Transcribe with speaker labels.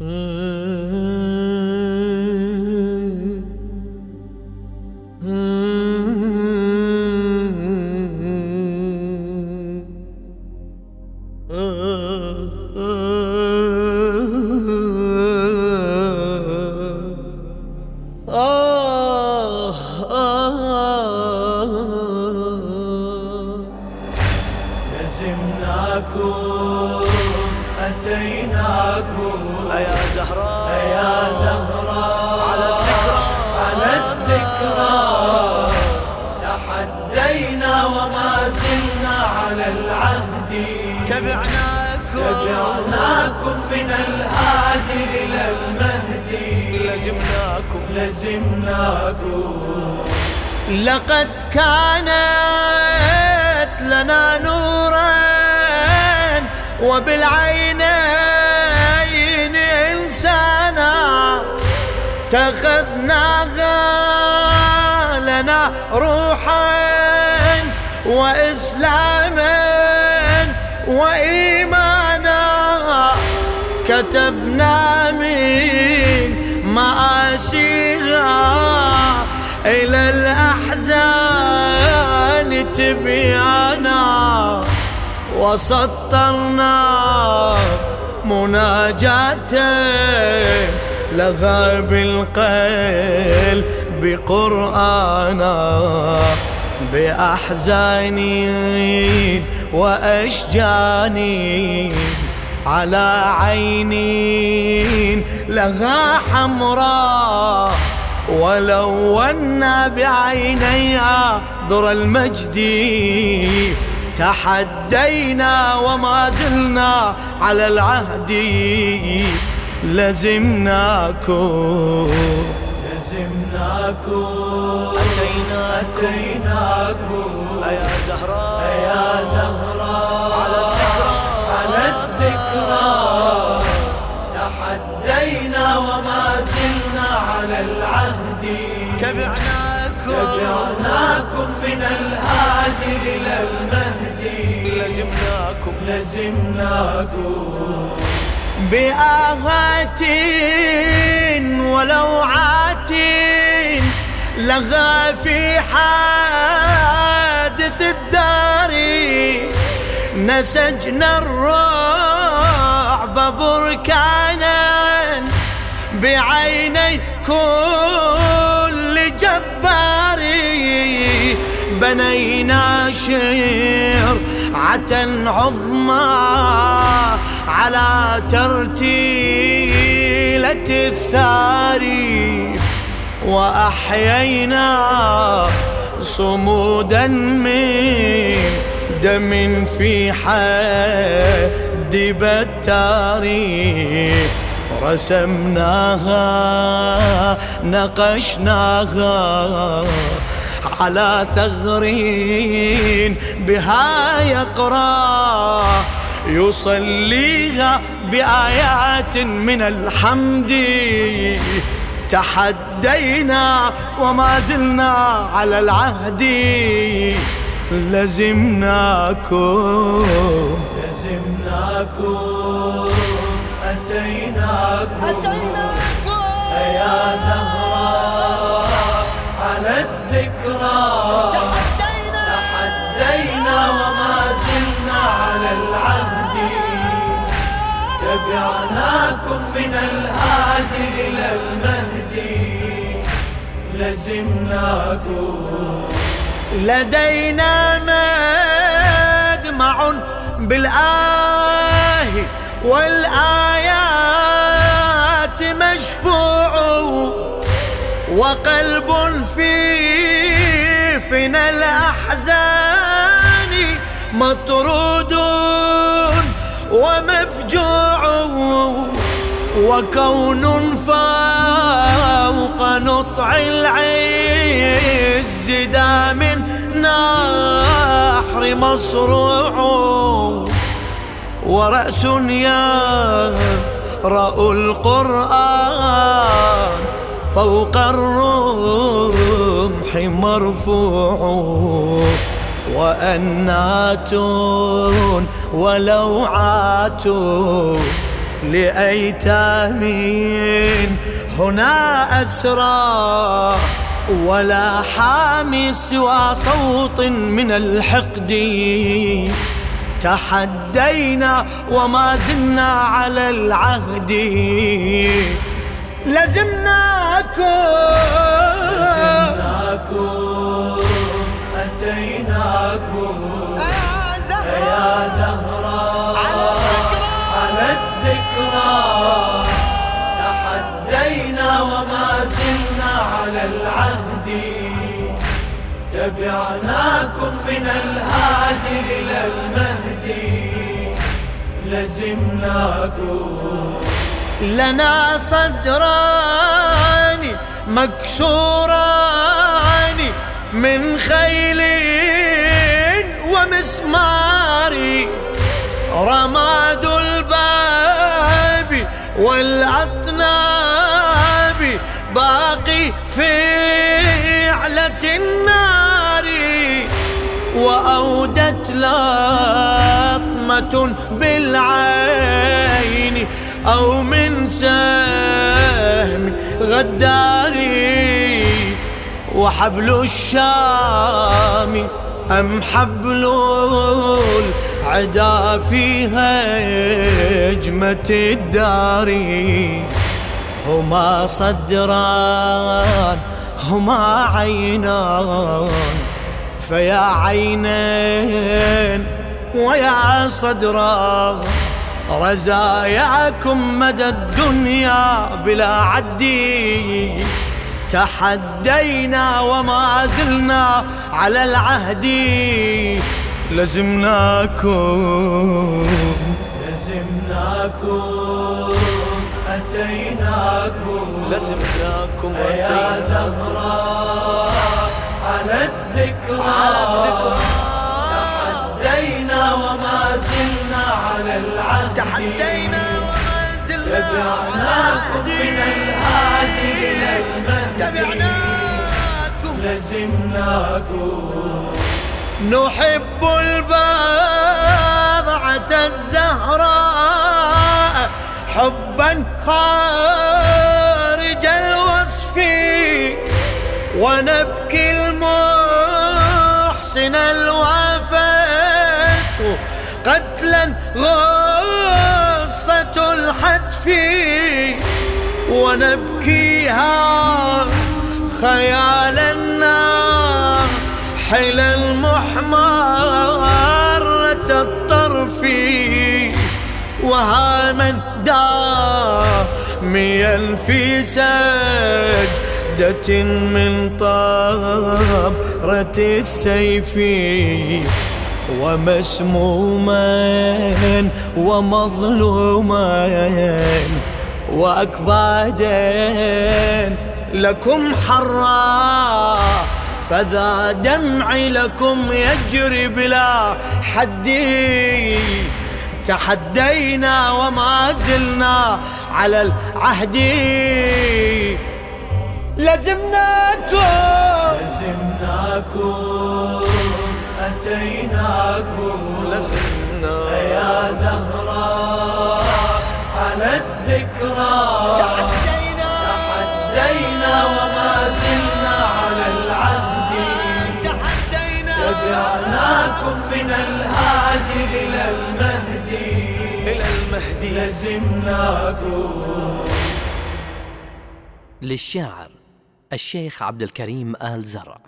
Speaker 1: لزمناكم من الهادي إلى المهدي.
Speaker 2: لزمناكم.
Speaker 1: لزمناكم.
Speaker 3: لقد كانت لنا نورا وبالعينين إنسانا. تخذناها لنا روحا وإسلاما وإيمانا. كتبنا من مآسيها إلى الأحزان تبيانا. وسطرنا مناجاة لغى بالقلب بقرآنا بأحزاني وأشجاني على عيني لها حمراء. ولونا بعينيها ذر المجد تحدينا وما زلنا على العهد. لزمناكم.
Speaker 1: لزمناكم.
Speaker 2: أتينا
Speaker 1: أتيناكم.
Speaker 2: يا زهراء.
Speaker 1: يا زهراء. تحدينا وما زلنا على العهد.
Speaker 2: تبعناكم.
Speaker 1: تبعناكم من الهادي إلى المهدي.
Speaker 2: لزمناكم.
Speaker 1: لزمناكم.
Speaker 3: بآهات ولوعات لغى في حادث الدار. نسجنا الرعب بركانا بعيني كل جبار بنينا شرعة عظمى على ترتيلة الثاري وأحيينا صمودا من دم في حد بتاري رسمناها نقشناها على ثغرين. بها يقرأ يصليها بآيات من الحمد. تحدينا وما زلنا على العهد. لزمناكم
Speaker 1: لزمناكم. أتيناكم يا زهراء على الذكرى. تحدينا وما زلنا على العهد. تبعناكم من الهادي إلى المهدي. لزمناكم.
Speaker 3: لدينا مجمع بالآه والآيات. مشفوع وقلب في فنا الأحزان مطرود ومفجوع وكون فوق نطع العز دام نحر مصروع ورأس يقرأ القرآن فوق الرمح مرفوع وأنات ولوعات لأيتام هنا أسرى ولا حامي سوى صوت من الحقد تحدينا وما زلنا على العهد. لزمناكم
Speaker 1: لزمناكم أتيناكم. يا زهراء على الذكرى. تحدينا وما زلنا على العهد. تبعناكم من الهادي إلى المهدي. لزمناكم
Speaker 3: لنا صدران مكسوران من خيل ومسمار. رماد الباب والأطناب باقي في علة النار. وأودت بالعين أو من سهم غداري وحبل الشام أم حبل العدا في هجمة الدار هما صدران هما عينان فيا عينين ويا صدران رزاياكم مدى الدنيا بلا عدي تحدينا وما زلنا على العهد. لزمناكم.
Speaker 1: لزمناكم أتيناكم.
Speaker 2: لزمناكم
Speaker 1: يا زهراء على الذكرى. تحدينا تبعناكم من الهادي إلى المهدي.
Speaker 3: تبعناكم.
Speaker 1: لزمناكم.
Speaker 3: نحب البضعة الزهراء حبا خارج الوصف ونبكي المحسن الوافات غصة الحتف ونبكيها خيالا ناحل المحمرة الطرف وها من داميا في سجدة من طبرة السيف. ومسموما ومظلوما وأكبادا لكم حرا فذا دمعي لكم يجري بلا حد. تحدينا وما زلنا على العهد.
Speaker 1: لزمناكم أتيناكم
Speaker 2: لزمنا
Speaker 1: يا زهراء على الذكرى.
Speaker 3: تحدينا.
Speaker 1: تحدينا وما زلنا على العهد.
Speaker 3: تحدينا.
Speaker 1: تبعناكم من الهادي إلى المهدي.
Speaker 2: إلى المهدي.
Speaker 1: لزمناكم
Speaker 4: للشاعر الشيخ عبد الكريم آل زرع.